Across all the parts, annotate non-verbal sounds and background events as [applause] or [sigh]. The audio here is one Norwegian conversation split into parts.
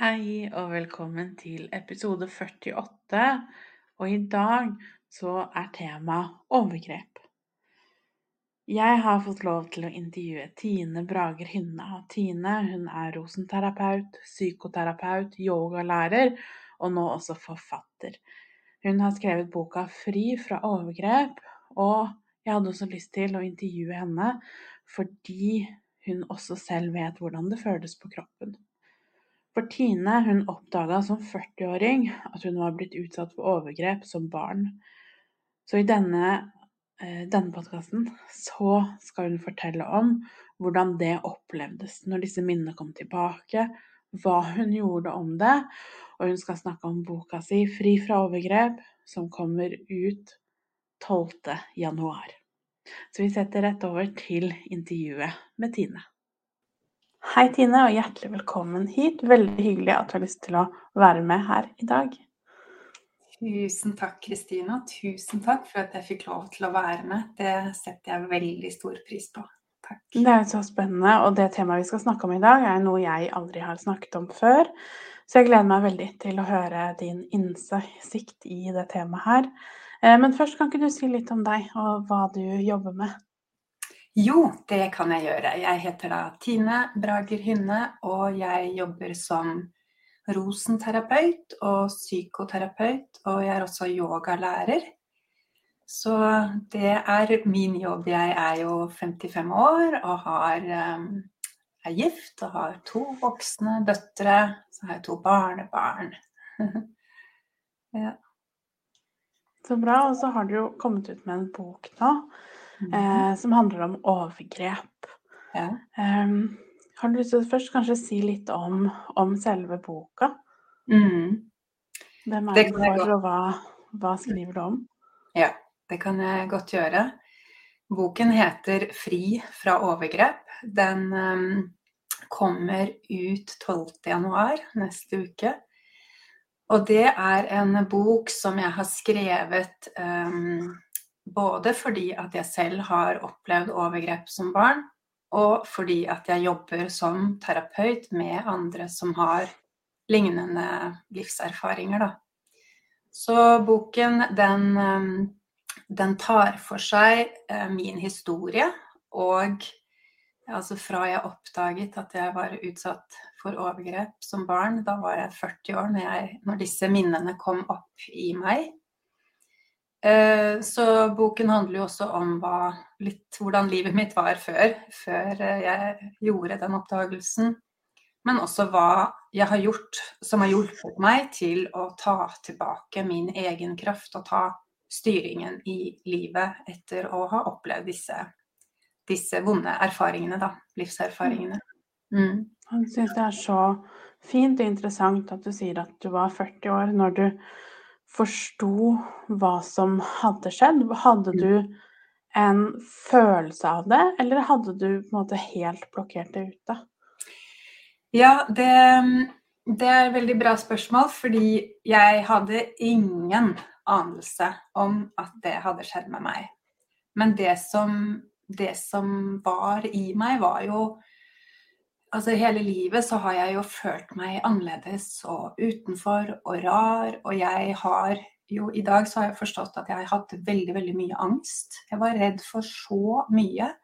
Hei og velkommen til episode 48. Og i dag så er temaet overgrep. Jeg har fått lov til å intervjue Tine Brager Hynne. Tine hun er rosenterapeut, psykoterapeut, yogalærer og nå også forfatter. Hun har skrevet boka 'Fri fra overgrep', og jeg hadde også lyst til å intervjue henne fordi hun også selv vet hvordan det føles på kroppen. For Tine hun oppdaga som 40-åring at hun var blitt utsatt for overgrep som barn. Så i denne, eh, denne podkasten så skal hun fortelle om hvordan det opplevdes når disse minnene kom tilbake, hva hun gjorde om det, og hun skal snakke om boka si 'Fri fra overgrep', som kommer ut 12. januar. Så vi setter rett over til intervjuet med Tine. Hei, Tine, og hjertelig velkommen hit. Veldig hyggelig at du har lyst til å være med her i dag. Tusen takk, Kristina. Tusen takk for at jeg fikk lov til å være med. Det setter jeg veldig stor pris på. Takk. Det er så spennende, og det temaet vi skal snakke om i dag, er noe jeg aldri har snakket om før. Så jeg gleder meg veldig til å høre din innsikt i det temaet her. Eh, men først kan ikke du si litt om deg og hva du jobber med? Jo, det kan jeg gjøre. Jeg heter da Tine Brager Hynne, og jeg jobber som rosenterapeut og psykoterapeut, og jeg er også yogalærer. Så det er min jobb. Jeg er jo 55 år og har, um, er gift og har to voksne døtre. Så har jeg to barnebarn. [laughs] ja. Så bra. Og så har du jo kommet ut med en bok nå mm. eh, som handler om overgrep. Ja. Um, har du lyst til å først kanskje si litt om, om selve boka? Mm. Hvem er du for, og hva, hva, skriver du om? Ja, det kan jeg godt gjøre. Boken heter 'Fri fra overgrep'. Den um, kommer ut 12.1 neste uke. Og det er en bok som jeg har skrevet um, både fordi at jeg selv har opplevd overgrep som barn, og fordi at jeg jobber som terapeut med andre som har lignende livserfaringer, da. Så boken, den, eh, den tar for seg eh, min historie og altså fra jeg oppdaget at jeg var utsatt for overgrep som barn, da var jeg 40 år når, jeg, når disse minnene kom opp i meg. Eh, så boken handler jo også om hva, litt hvordan livet mitt var før, før eh, jeg gjorde den oppdagelsen. Men også hva jeg har gjort som har hjulpet meg til å ta tilbake min egen kraft og ta styringen i livet etter å ha opplevd disse, disse vonde erfaringene, da. Livserfaringene. Mm. Jeg syns det er så fint og interessant at du sier at du var 40 år når du forsto hva som hadde skjedd? Hadde du en følelse av det, eller hadde du på en måte helt blokkert det ute? Ja, det, det er et veldig bra spørsmål, fordi jeg hadde ingen anelse om at det hadde skjedd med meg. Men det som, det som var i meg, var jo altså hele livet så har jeg jo følt meg annerledes og utenfor og rar. Og jeg har jo i dag så har jeg forstått at jeg har hatt veldig, veldig mye angst. Jeg var redd for så mye.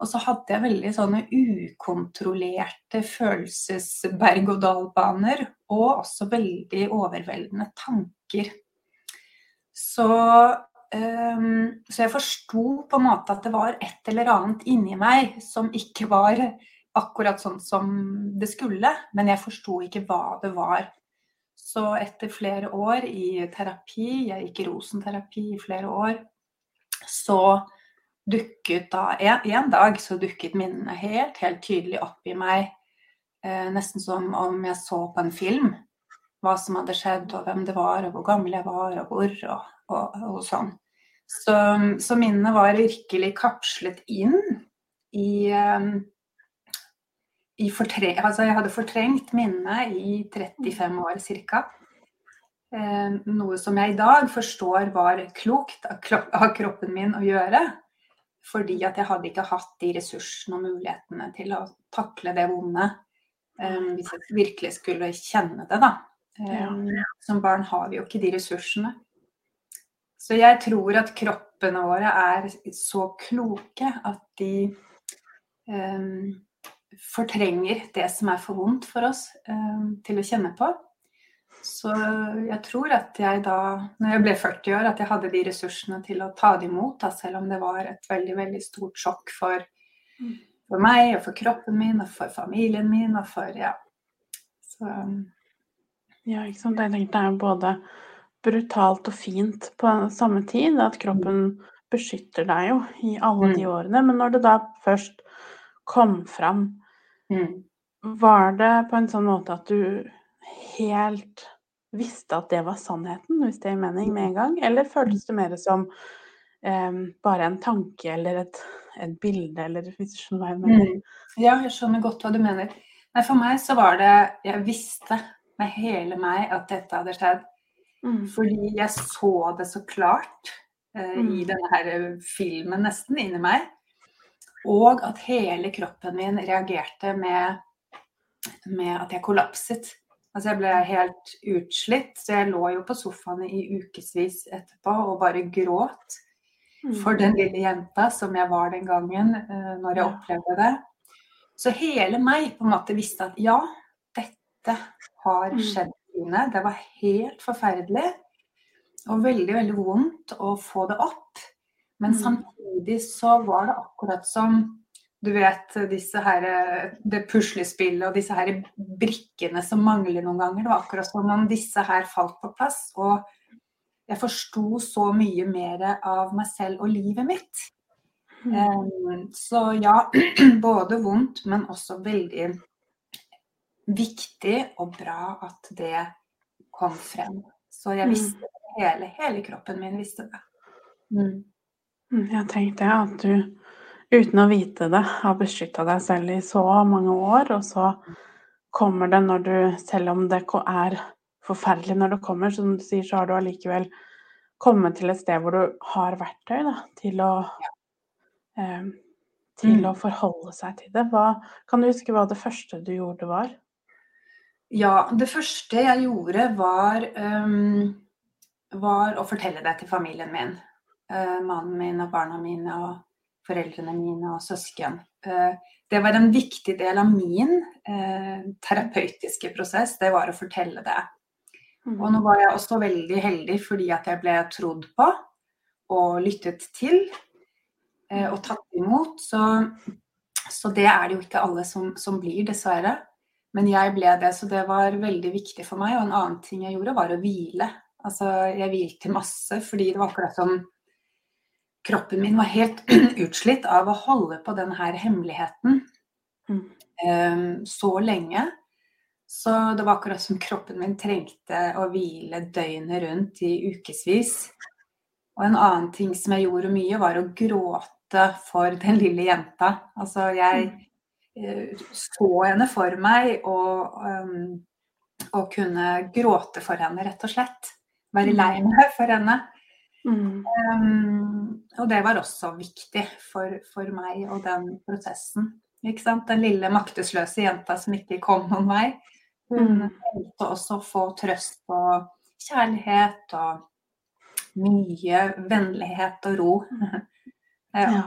Og så hadde jeg veldig sånne ukontrollerte følelsesberg-og-dal-baner. Og også veldig overveldende tanker. Så, um, så jeg forsto på en måte at det var et eller annet inni meg som ikke var akkurat sånn som det skulle, men jeg forsto ikke hva det var. Så etter flere år i terapi, jeg gikk i rosenterapi i flere år, så dukket da en, en dag så dukket minnene helt, helt tydelig opp i meg. Eh, nesten som om jeg så på en film. hva som hadde skjedd, og hvem det var, og hvor gammel jeg var, og hvor, og, og, og sånn. Så, så minnene var virkelig kapslet inn i, fortre Altså, jeg hadde fortrengt minnet i 35 år ca. Eh, noe som jeg i dag forstår var klokt av kroppen min å gjøre. Fordi at jeg hadde ikke hatt de ressursene og mulighetene til å takle det vonde. Eh, hvis jeg virkelig skulle kjenne det, da. Um, som barn har vi jo ikke de ressursene. Så jeg tror at kroppene våre er så kloke at de um, fortrenger det som er for vondt for oss til å kjenne på. Så jeg tror at jeg da, når jeg ble 40 år, at jeg hadde de ressursene til å ta det imot, da, selv om det var et veldig, veldig stort sjokk for, mm. for, meg og for kroppen min og for familien min og for Ja. Så, ja, ikke sant. Jeg tenkte det er både brutalt og fint på samme tid. At kroppen beskytter deg jo i alle de mm. årene. Men når det da først kom fram, mm. var det på en sånn måte at du helt visste at det var sannheten, hvis det gir mening, med en gang? Eller føltes det mer som eh, bare en tanke eller et, et, bilde, eller hvis du skjønner hva jeg mener? Mm. Ja, jeg skjønner godt hva du mener. Nei, for meg så var det Jeg visste med hele meg at dette hadde skjedd. Mm. Fordi jeg så det så klart eh, mm. i denne her filmen nesten inni meg. Og at hele kroppen min reagerte med, med at jeg kollapset. Altså jeg ble helt utslitt, så jeg lå jo på sofaen i ukevis etterpå og bare gråt for den mm. lille jenta som jeg var den gangen uh, når jeg opplevde det. Så hele meg på en måte visste at ja, dette har mm. skjedd mine. Det var helt forferdelig og veldig, veldig vondt å få det opp. Men mm. samtidig så var det akkurat som du vet disse her, det puslespillet og disse her brikkene som mangler noen ganger. Det var akkurat som om disse her falt på plass. Og jeg forsto så mye mer av meg selv og livet mitt. Um, så ja, [clears throat] både vondt, men også veldig viktig og bra at det kom frem. Så jeg mm. visste det. Hele, hele kroppen min visste det. Mm. Mm jeg tenkte at du uten å vite det, har beskytta deg selv i så mange år, og så kommer det når du Selv om det er forferdelig når det kommer, som du sier, så har du allikevel kommet til et sted hvor du har verktøy da, til å eh, til mm. å forholde seg til det. Hva, kan du huske hva det første du gjorde var? Ja, det første jeg gjorde var, um, var å fortelle det til familien min. Uh, mannen min og barna mine og foreldrene mine og søsken. Eh, det var en viktig del av min eh, terapeutiske prosess, det var å fortelle det. Og nå mm. var jeg også veldig heldig fordi at jeg ble trodd på og lyttet til eh, og tatt imot. Så, så, det er det jo ikke alle som, som, blir, dessverre. Men jeg ble det, så det var veldig viktig for meg. Og en annen ting jeg gjorde, var å hvile. Altså, jeg hvilte masse fordi det var akkurat som kroppen min var helt [clears throat] utslitt av å holde på den her hemmeligheten mm. um, så lenge. Så det var akkurat som kroppen min trengte å hvile døgnet rundt i ukevis. Og en annen ting som jeg gjorde mye, var å gråte for den lille jenta. Altså, jeg uh, så henne for meg og, um, og kunne gråte for henne, rett og slett. Være lei mm. meg for henne. Mm. Um, og det var også viktig for, for, meg og den prosessen. Ikke sant? Den lille maktesløse jenta som ikke kom noen vei. Hun mm. trengte også å få trøst og kjærlighet og mye vennlighet og ro. [laughs] ja.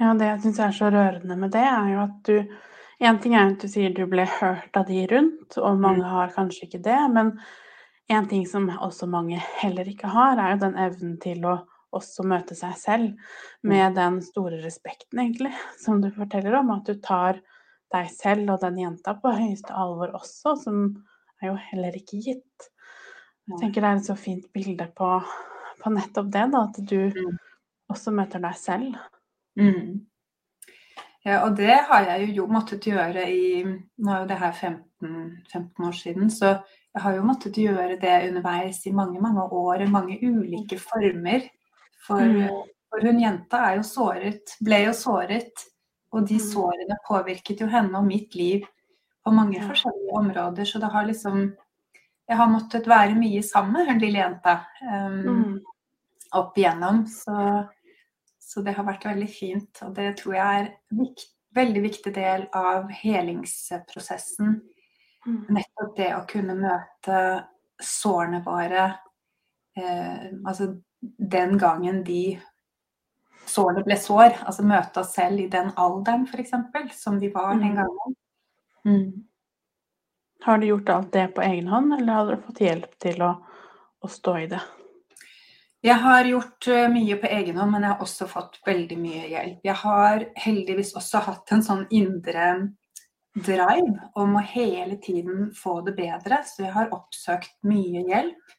ja. det jeg syns er så rørende med det, er jo at du En ting er at du sier du ble hørt av de rundt, og mange mm. har kanskje ikke det. men en ting som også mange heller ikke har, er jo den evnen til å også møte seg selv mm. med den store respekten, egentlig, som du forteller om. At du tar deg selv og den jenta på høyeste alvor også, som er jo heller ikke gitt. Jeg tenker det er et så fint bilde på, på nettopp det, da, at du mm. også møter deg selv. Mm. Ja, og det har jeg jo måttet gjøre i Nå er jo det her 15 14-15 år siden. Så jeg har jo måttet gjøre det underveis i mange, mange år, i mange ulike former. For, Mm. for hun jenta er jo såret, ble jo såret. Og de Mm. sårene påvirket jo henne og mitt liv på mange forskjellige områder. Så det har liksom Jeg har måttet være mye sammen med hun lille jenta um, opp igjennom. Så, så det har vært veldig fint. Og det tror jeg er en vikt, veldig viktig del av helingsprosessen. Mm. Nettopp det å kunne møte sårene våre eh, Altså den gangen de sårene ble sår. Altså møte oss selv i den alderen, f.eks., som de var den Mm. gangen. Mm. Har du gjort alt det på egen hånd, eller har du fått hjelp til å, å stå i det? Jeg har gjort eh, mye på egen hånd, men jeg har også fått veldig mye hjelp. Jeg har heldigvis også hatt en sånn indre drive om å hele tiden få det bedre, så jeg har oppsøkt mye hjelp.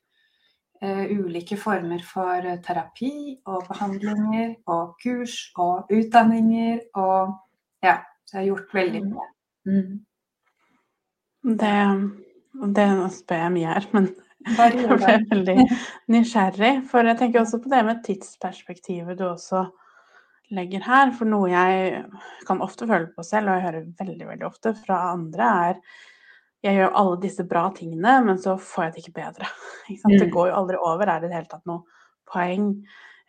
Uh, ulike former for terapi og behandlinger og kurs og utdanninger og Ja, så jeg har gjort veldig mye. Mm. Det, det spør jeg mye her, men [laughs] jeg ble veldig nysgjerrig. For jeg tenker også på det med tidsperspektivet du også legger her. For noe jeg kan ofte føle på selv, og jeg hører veldig veldig ofte fra andre, er jeg gjør alle disse bra tingene, men så får jeg det ikke bedre. [laughs] Ikke sant? Det Mm. går jo aldri over. Er det i det hele tatt noe poeng?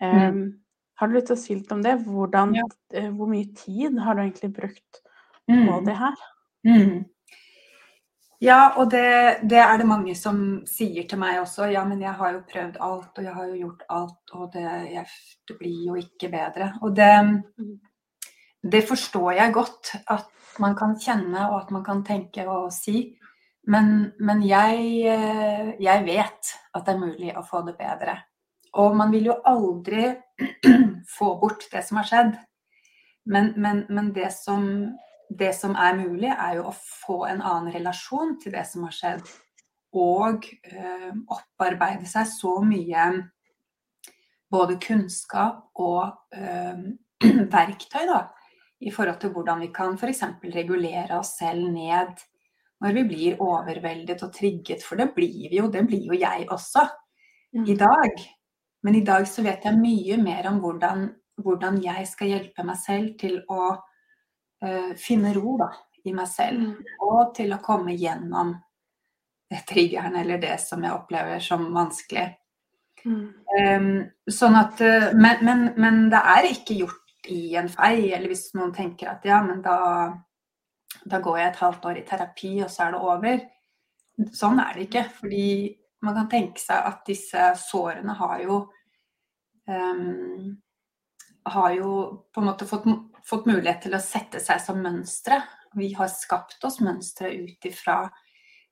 Mm. Um, har du lyst til å si litt om det? Hvordan, Ja. eh, hvor mye tid har du egentlig brukt på Mm. det her? Mm. Ja, og det, det er det mange som sier til meg også. Ja, men jeg har jo prøvd alt, og jeg har jo gjort alt, og det, jeg, det blir jo ikke bedre. Og det, det forstår jeg godt at man kan kjenne, og at man kan tenke og si. Men, men jeg, eh, jeg vet at det er mulig å få det bedre. Og man vil jo aldri [clears throat] få bort det som har skjedd. Men, men, men det, som, det som er mulig, er jo å få en annen relasjon til det som har skjedd. Og eh, opparbeide seg så mye både kunnskap og eh, [clears throat] verktøy da, i forhold til hvordan vi kan f.eks. regulere oss selv ned når vi blir overveldet og trigget. For det blir vi jo, det blir jo jeg også i dag. Men i dag så vet jeg mye mer om hvordan, hvordan jeg skal hjelpe meg selv til å eh, finne ro da, i meg selv. Mm. Og til å komme gjennom triggeren eller det som jeg opplever som vanskelig. Mm. Um, sånn at, eh, men, men, men det er ikke gjort i en fei, eller hvis noen tenker at ja, men da, da går jeg et halvt år i terapi, og så er det over. Sånn er det ikke. Fordi man kan tenke seg at disse sårene har jo um, har jo på en måte fått, fått mulighet til å sette seg som mønstre. Vi har skapt oss mønstre ut ifra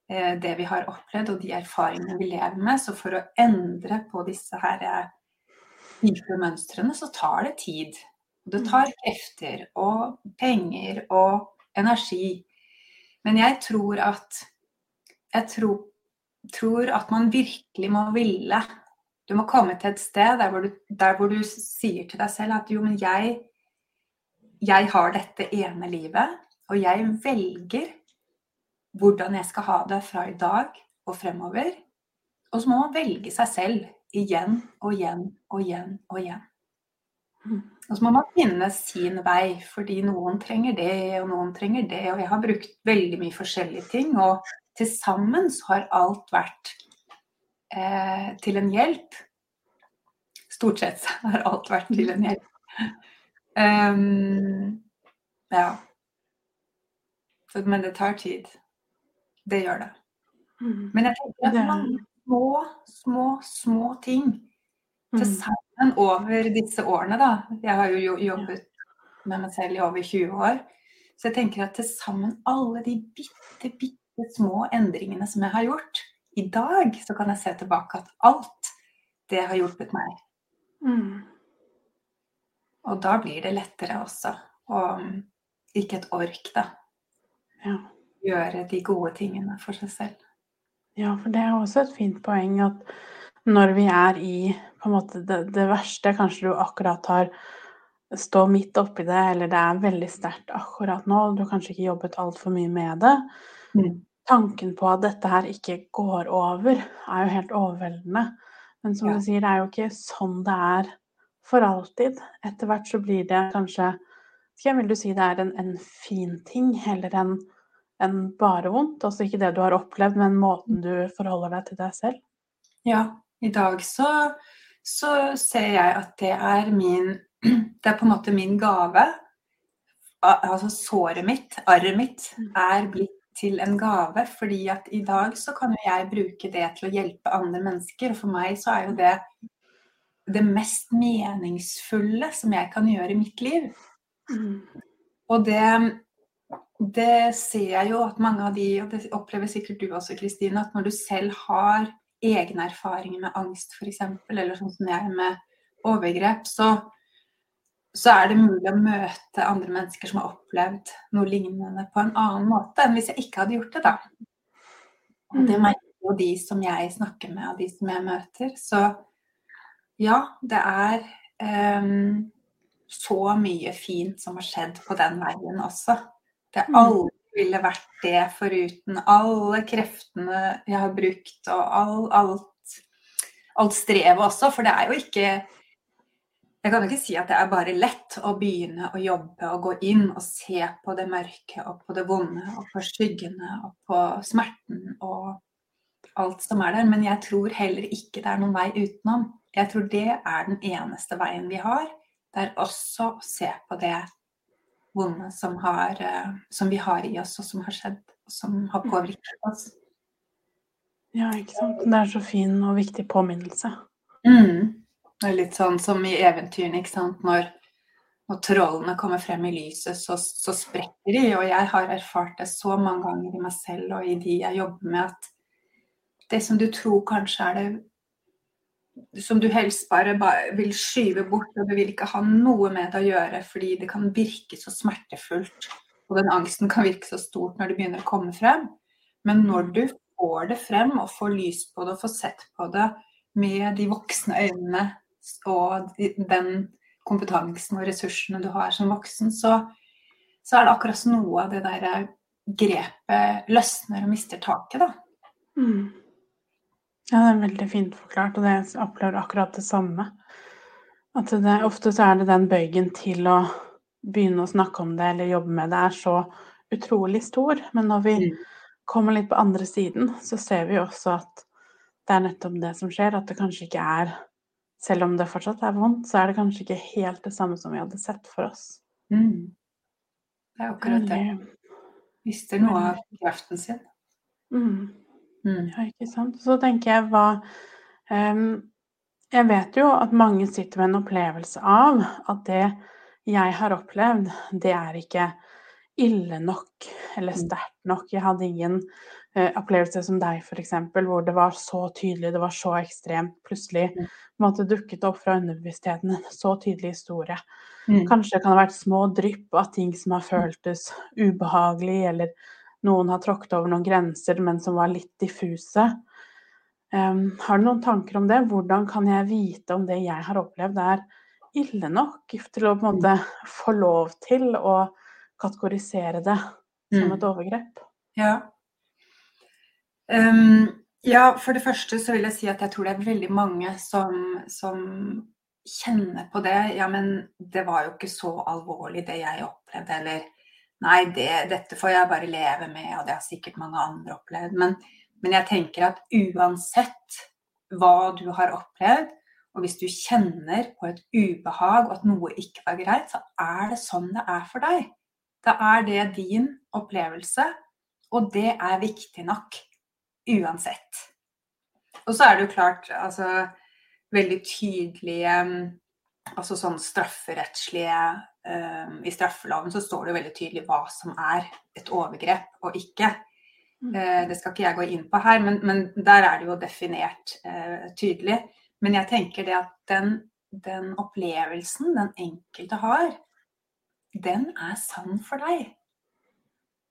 eh, det vi har opplevd og de erfaringene vi lever med. Så for å endre på disse her eh, dype mønstrene, så tar det tid. Det tar krefter og penger og energi. Men jeg tror at jeg tror, tror at man virkelig må ville. Du må komme til et sted der hvor du, der hvor du sier til deg selv at jo, men jeg, jeg har dette ene livet, og jeg velger hvordan jeg skal ha det fra i dag og fremover. Og så må man velge seg selv igjen og igjen og igjen og igjen. Og så må man finne sin vei, fordi noen trenger det, og noen trenger det. Og jeg har brukt veldig mye forskjellige ting, og til sammen så har alt vært eh, til en hjelp. Stort sett har alt vært til en hjelp. Um, ja. Så, men det tar tid. Det gjør det. Mm. Men jeg tenker at mange små, små, små ting til Mm. sammen over disse årene, da. Jeg har jo- jobbet med meg selv i over 20 år. Så jeg tenker at til sammen alle de bitte, bitte små endringene som jeg har gjort, i dag så kan jeg se tilbake at alt det har hjulpet meg. Mm. Og da blir det lettere også. Og mm, ikke et ork, da. Ja. Gjøre de gode tingene for seg selv. Ja, for det er også et fint poeng at når vi er i måte det, det verste, kanskje du akkurat har stå midt oppi det, eller det er veldig sterkt akkurat nå, og du har kanskje ikke jobbet altfor mye med det, Mm. Tanken på at dette her ikke går over, er jo helt overveldende. Men som Ja. du sier, det er jo ikke sånn det er for alltid. Etter hvert så blir det kanskje jeg Vil du si det er en, en fin ting heller enn en bare vondt? Altså ikke det du har opplevd, men måten du forholder deg til deg selv? Ja, i dag så, så ser jeg at det er min Det er på en måte min gave. Altså såret mitt, arret mitt, er blitt til en gave. Fordi at i dag så kan jo jeg bruke det til å hjelpe andre mennesker. Og for meg så er jo det det mest meningsfulle som jeg kan gjøre i mitt liv. Og det, det ser jeg jo at mange av de, og det opplever sikkert du også, Kristine, at når du selv har egne erfaringer med angst f.eks., eller sånn som jeg med overgrep, så, så er det mulig å møte andre mennesker som har opplevd noe lignende på en annen måte enn hvis jeg ikke hadde gjort det, da. Og det merker jo de som jeg snakker med, og de som jeg møter. Så ja, det er um, så mye fint som har skjedd på den veien også. Det Mm. aldri ville vært det foruten alle kreftene jeg har brukt, og all, alt, alt strevet også. For det er jo ikke Jeg kan ikke si at det er bare lett å begynne å jobbe og gå inn og se på det mørke og på det vonde og på skyggene og på smerten og alt som er der. Men jeg tror heller ikke det er noen vei utenom. Jeg tror det er den eneste veien vi har. Det er også å se på det vonde som, har, eh, som vi har i oss, og som har skjedd, og som har påvirket oss. Ja, ikke sant. Det er så fin og viktig påminnelse. Mm. Det er litt sånn som i eventyrene, ikke sant. Når, når trollene kommer frem i lyset, så, så sprekker de. Og jeg har erfart det så mange ganger i meg selv og i de jeg jobber med, at det som du tror kanskje er det som du helst bare, bare vil skyve bort, og du vil ikke ha noe med det å gjøre, fordi det kan virke så smertefullt, og den angsten kan virke så stort når det begynner å komme frem. Men når du får det frem og får lys på det og får sett på det med de voksne øynene og den kompetansen og ressursene du har som voksen, så, så er det akkurat noe av det der grepet løsner og mister taket, da. Mm. Ja, det er veldig fint forklart, og det jeg opplever akkurat det samme. At det, ofte så er det den bøygen til å begynne å snakke om det eller jobbe med det, er så utrolig stor. Men når vi Mm. kommer litt på andre siden, så ser vi også at det er nettopp det som skjer. At det kanskje ikke er Selv om det fortsatt er vondt, så er det kanskje ikke helt det samme som vi hadde sett for oss. Mm. Det er akkurat det. Mister noe av kraften sin. Mm. Mm. Ja, ikke sant. Så tenker jeg hva um, Jeg vet jo at mange sitter med en opplevelse av at det jeg har opplevd, det er ikke ille nok eller Mm. sterkt nok. Jeg hadde ingen uh, opplevelse som deg, f.eks., hvor det var så tydelig, det var så ekstremt. Plutselig Mm. måtte dukket opp fra underbevisstheten en så tydelig historie. Mm. Kanskje det kan ha vært små drypp av ting som har føltes ubehagelig, eller noen har tråkket over noen grenser, men som var litt diffuse. Um, har du noen tanker om det? Hvordan kan jeg vite om det jeg har opplevd er ille nok til å på en måte få lov til å kategorisere det som Mm. et overgrep? Ja. Um, ja, for det første så vil jeg si at jeg tror det er veldig mange som, som kjenner på det. Ja, men det var jo ikke så alvorlig det jeg opplevde, eller nei, det, dette får jeg bare leve med, og det har sikkert mange andre opplevd. Men, men jeg tenker at uansett hva du har opplevd, og hvis du kjenner på et ubehag og at noe ikke var greit, så er det sånn det er for deg. Da er det din opplevelse, og det er viktig nok uansett. Og så er det jo klart, altså veldig tydelige Altså sånn strafferettslige um, I straffeloven så står det jo veldig tydelig hva som er et overgrep og ikke. Mm. Eh, det skal ikke jeg gå inn på her, men, men der er det jo definert uh, tydelig. Men jeg tenker det at den, den opplevelsen den enkelte har, den er sann for deg.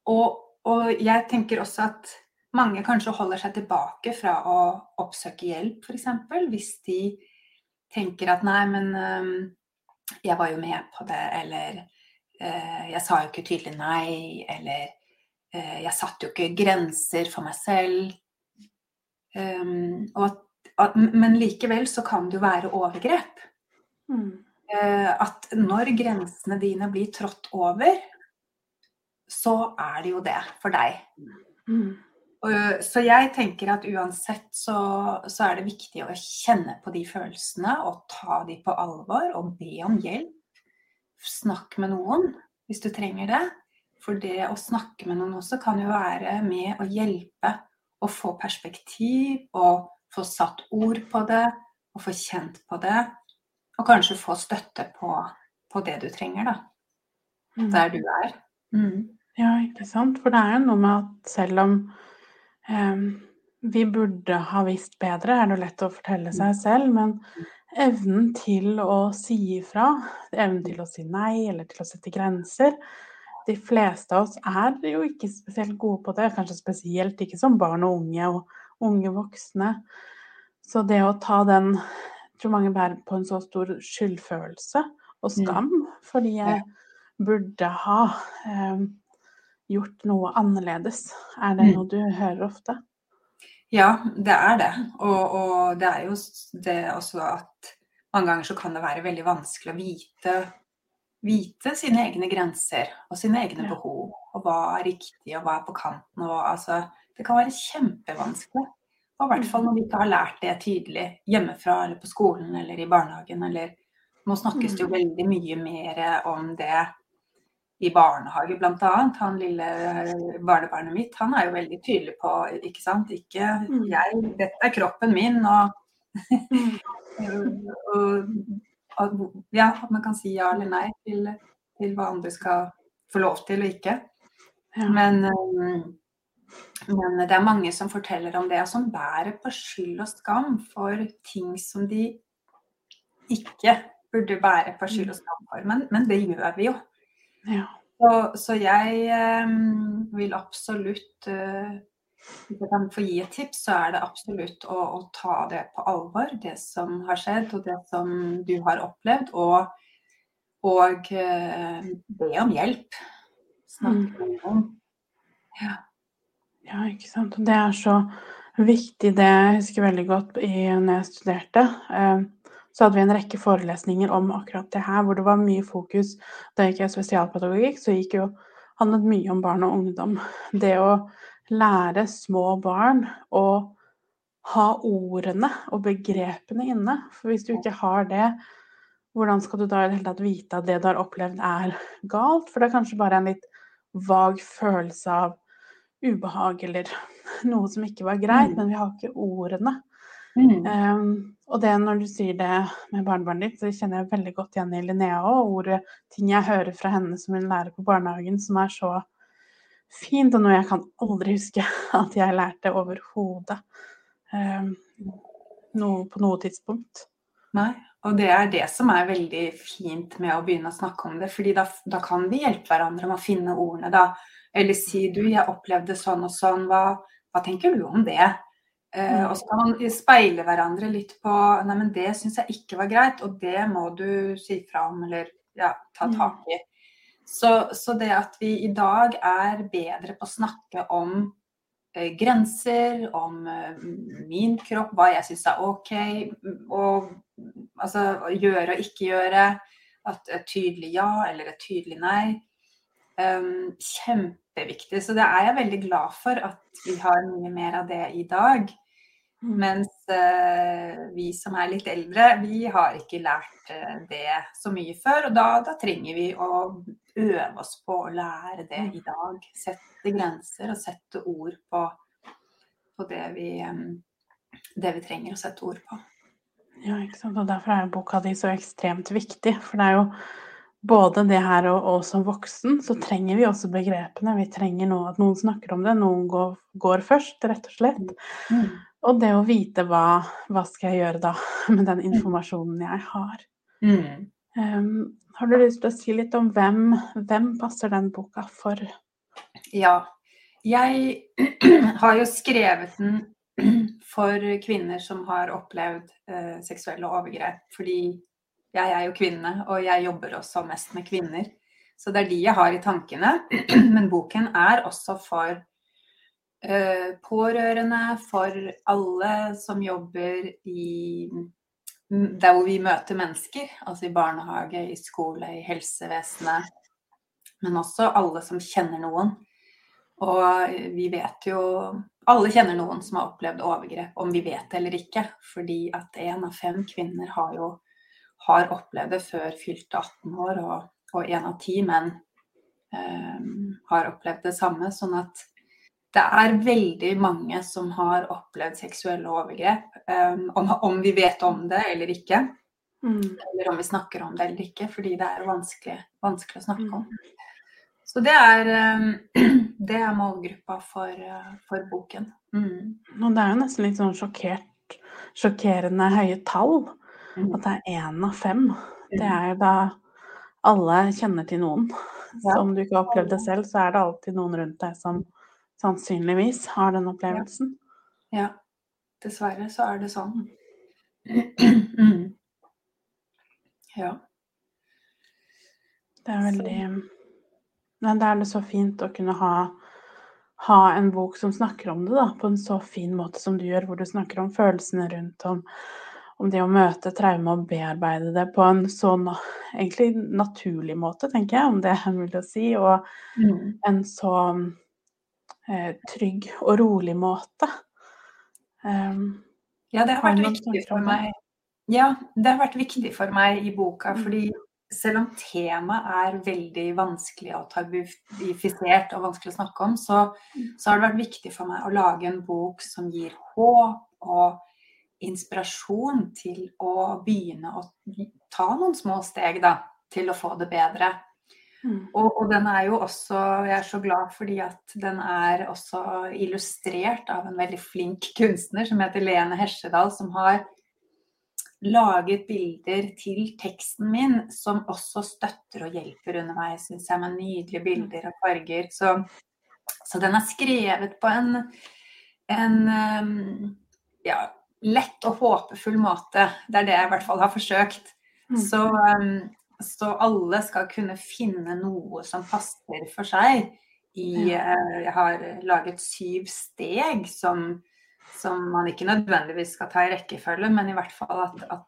Og, og jeg tenker også at mange kanskje holder seg tilbake fra å oppsøke hjelp, f.eks. Hvis de tenker at nei, men jeg var jo med på det, eller øh, jeg sa jo ikke tydelig nei, eller eh, Jeg satte jo ikke grenser for meg selv. Um, at, at, men likevel så kan det jo være overgrep. Mm. Uh, at når grensene dine blir trådt over, så er det jo det for deg. Mm. Uh, så jeg tenker at uansett så, så, er det viktig å kjenne på de følelsene og ta de på alvor og be om hjelp. Snakk med noen hvis du trenger det. For det å snakke med noen også kan jo være med å hjelpe å få perspektiv og få satt ord på det og få kjent på det. Og kanskje få støtte på, på det du trenger, da. Mm. Der du er. Mm. Ja, ikke sant. For det er jo noe med at selv om um, vi burde ha visst bedre, er det lett å fortelle seg selv, men evnen til å si ifra, evnen til å si nei eller til å sette grenser, de fleste av oss er jo ikke spesielt gode på det, kanskje spesielt ikke som barn og unge og unge voksne. Så det å ta den tror mange bærer på en så stor skyldfølelse og mm. skam mm. fordi jeg burde ha eh, gjort noe annerledes. Er det mm. noe du hører ofte? Ja, det er det. Og, og det er jo det også at mange ganger så kan det være veldig vanskelig å vite vite sine egne grenser og sine egne ja. behov. Og hva er riktig, og hva er på kanten. Og, altså, det kan være kjempevanskelig. Og i hvert fall når vi ikke har lært det tydelig hjemmefra eller på skolen eller i barnehagen. Eller nå snakkes det jo mm. veldig mye mer om det i barnehage bl.a. Han lille barnebarnet mitt, han er jo veldig tydelig på, ikke sant. Ikke mm. jeg, dette er kroppen min, og, [laughs] og ja, at man kan si ja eller nei til, til hva andre skal få lov til og ikke. Men, um, men, det er mange som forteller om det, og som bærer på skyld og skam for ting som de ikke burde bære på skyld og skam for. Men, men det gjør vi jo. Ja. Så, så, jeg um, vil absolutt uh, hvis jeg kan få gi et tips, så er det absolutt å, å, ta det på alvor, det som har skjedd og det som du har opplevd. Og, og uh, be om hjelp. Snakke med noen. Ja. Ja, ikke sant. Og det er så viktig, det jeg husker veldig godt i, når jeg studerte. Uh, så hadde vi en rekke forelesninger om akkurat det her, hvor det var mye fokus. Da gikk jeg spesialpedagogikk, så gikk jo handlet mye om barn og ungdom. Det å lære små barn å ha ordene og begrepene inne. For hvis du ikke har det, hvordan skal du da i det hele tatt vite at det du har opplevd er galt? For det er kanskje bare en litt vag følelse av ubehag eller [laughs] noe som ikke var greit, mm. men vi har ikke ordene. Mm. Um, og det når du sier det med barnebarnet ditt, så kjenner jeg veldig godt igjen i Linnea òg. Ordet ting jeg hører fra henne som hun lærer på barnehagen, som er så fint, og noe jeg kan aldri huske [laughs] at jeg lærte overhodet um, noe, på noe tidspunkt. Nei, og det er det som er veldig fint med å begynne å snakke om det. fordi da, da kan vi hjelpe hverandre med å finne ordene, da. Eller si du, jeg opplevde sånn og sånn, hva, hva tenker du om det? Uh, og så kan man speile hverandre litt på Nei, men det syns jeg ikke var greit, og det må du si fra om, eller ja, ta mm. tak i. Så, så, det at vi i dag er bedre på å snakke om eh, grenser, om eh, min kropp, hva jeg syns er OK, og altså gjøre og ikke gjøre, at et tydelig ja eller et tydelig nei. Um, kjempeviktig. Så det er jeg veldig glad for at vi har mye mer av det i dag. Mm. Mens uh, vi som er litt eldre, vi har ikke lært uh, det så mye før. Og da, da, trenger vi å øve oss på å lære det mm. i dag. Sette grenser og sette ord på, på det, vi, um, det, vi, trenger å sette ord på. Ja, ikke sant. Og derfor er boka di så ekstremt viktig. For det er jo både det her og, og, som voksen, så trenger vi også begrepene. Vi trenger noe, at noen snakker om det. Noen går, går først, rett og slett. Mm. Og det å vite hva, hva skal jeg gjøre da [laughs] med den informasjonen jeg har. Mm. Um, har du lyst til å si litt om hvem, hvem passer den boka for? Ja. Jeg [clears throat] har jo skrevet den [clears throat] for kvinner som har opplevd uh, seksuelle overgrep. Fordi jeg er jo kvinne, og jeg jobber også mest med kvinner. Så det er de jeg har i tankene. [clears throat] Men boken er også for uh, pårørende, for alle som jobber i der hvor vi møter mennesker, altså i barnehage, i skole, i helsevesenet. Men også alle som kjenner noen. Og vi vet jo Alle kjenner noen som har opplevd overgrep, om vi vet det eller ikke. Fordi at én av fem kvinner har jo har opplevd det før fylte 18 år, og én av ti menn um, har opplevd det samme. Sånn at det er veldig mange som har opplevd seksuelle overgrep. Um, om, om, vi vet om det eller ikke. Mm. Eller om vi snakker om det eller ikke, fordi det er vanskelig, vanskelig å snakke om. Så det er, um, [clears throat] det er målgruppa for, uh, for boken. Mm. Og det er jo nesten litt sånn sjokkert, sjokkerende høye tall. Mm. At det er én av fem. Det mm. er jo da alle kjenner til noen. Så om du ikke har opplevd det selv, så er det alltid noen rundt deg som sannsynligvis har den opplevelsen. Ja. Dessverre så er det sånn. [clears throat] Ja. Det er veldig Men da er det så fint å kunne ha, ha en bok som snakker om det da, på en så fin måte som du gjør, hvor du snakker om følelsene rundt om, om det å møte traume og bearbeide det på en så egentlig naturlig måte, tenker jeg, om det er mulig å si, og mm. en så eh, trygg og rolig måte. Um, ja, det har vært viktig for meg. Ja, det har vært viktig for meg i boka, mm. fordi selv om temaet er veldig vanskelig og tabufisert og vanskelig å snakke om, så, mm. så, har det vært viktig for meg å lage en bok som gir håp og inspirasjon til å begynne å ta noen små steg da, til å få det bedre. Mm. Og, og, den er jo også Jeg er så glad fordi at den er også illustrert av en veldig flink kunstner som heter Lene Hesjedal, som har laget bilder til teksten min som også støtter og hjelper underveis, syns jeg, med nydelige bilder og farger. Så, så den er skrevet på en, en ja, lett og håpefull måte. Det er det jeg i hvert fall har forsøkt. Mm. Så um, så alle skal kunne finne noe som passer for seg. I, eh, jeg har laget syv steg som, som, man ikke nødvendigvis skal ta i rekkefølge, men i hvert fall at, at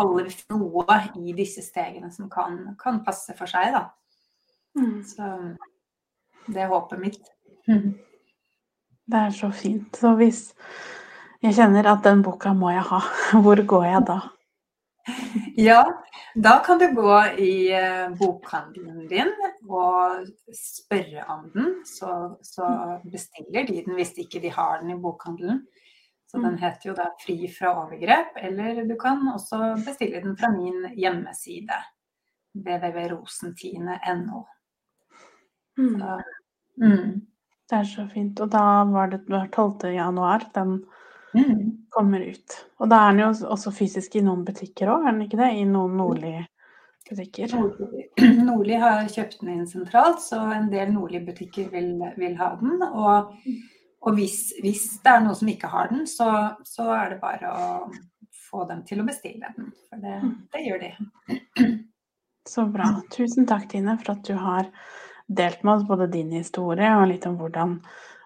alle vil finne noe i disse stegene som kan, kan passe for seg. Da. Mm. Så det er håpet mitt. [laughs] Det er så fint. Så hvis jeg kjenner at den boka må jeg ha, [laughs] hvor går jeg da? [laughs] Ja, da kan du gå i eh, bokhandelen din og spørre om den. Så, så, bestiller de den hvis ikke de har den i bokhandelen. Så den mm. heter jo da 'Fri fra overgrep', eller du kan også bestille den fra min hjemmeside. www.rosentine.no. Mm. mm. Det er så fint. Og da var det 12. januar den Mm. Kommer ut. Og da er den jo også fysisk i noen butikker òg, er den ikke det? I noen nordlige butikker. Nordli [clears throat] har kjøpt den inn sentralt, så en del nordlige butikker vil, vil, ha den. Og, og hvis, hvis, det er noen som ikke har den, så, så, er det bare å få dem til å bestille den. For det, mm. det gjør de. [clears throat] Så bra. Tusen takk, Tine, for at du har delt med oss både din historie og litt om hvordan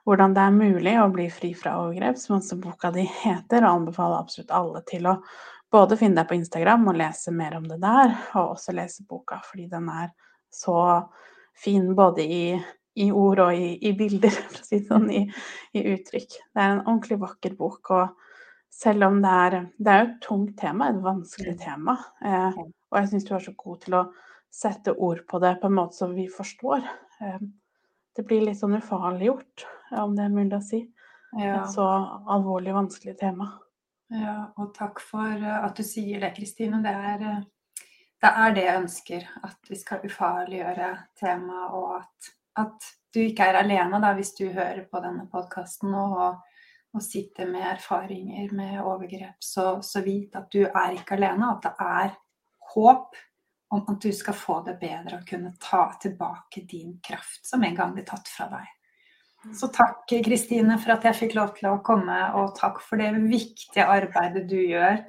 hvordan det er mulig å bli fri fra overgrep, som også boka di heter, og anbefaler absolutt alle til å både finne deg på Instagram og lese mer om det der, og også lese boka, fordi den er så fin både i, i ord og i, i, bilder, [laughs] for å si det sånn, i, i, uttrykk. Det er en ordentlig vakker bok, og selv om det er Det er et tungt tema, et vanskelig tema, eh, og jeg syns du er så god til å sette ord på det på en måte som vi forstår. Eh, det blir litt sånn ufarliggjort, om det er mulig å si. Ja. Et så alvorlig vanskelig tema. Ja, og takk for eh, at du sier det, Kristine. Det er, eh, det er det jeg ønsker. At vi skal ufarliggjøre temaet, og at, at, du ikke er alene da, hvis du hører på denne podkasten og, og, sitter med erfaringer med overgrep. Så, så vit at du er ikke alene, at det er håp om at du skal få det bedre og kunne ta tilbake din kraft som en gang ble tatt fra deg. Så takk, Kristine, for at jeg fikk lov til å komme, og takk for det viktige arbeidet du gjør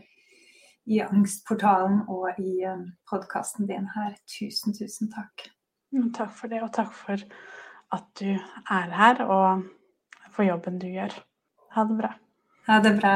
i Angstportalen og i um, podkasten din her. Tusen, tusen takk. Mm, takk for det, og takk for at du er her, og for jobben du gjør. Ha det bra. Ha det bra.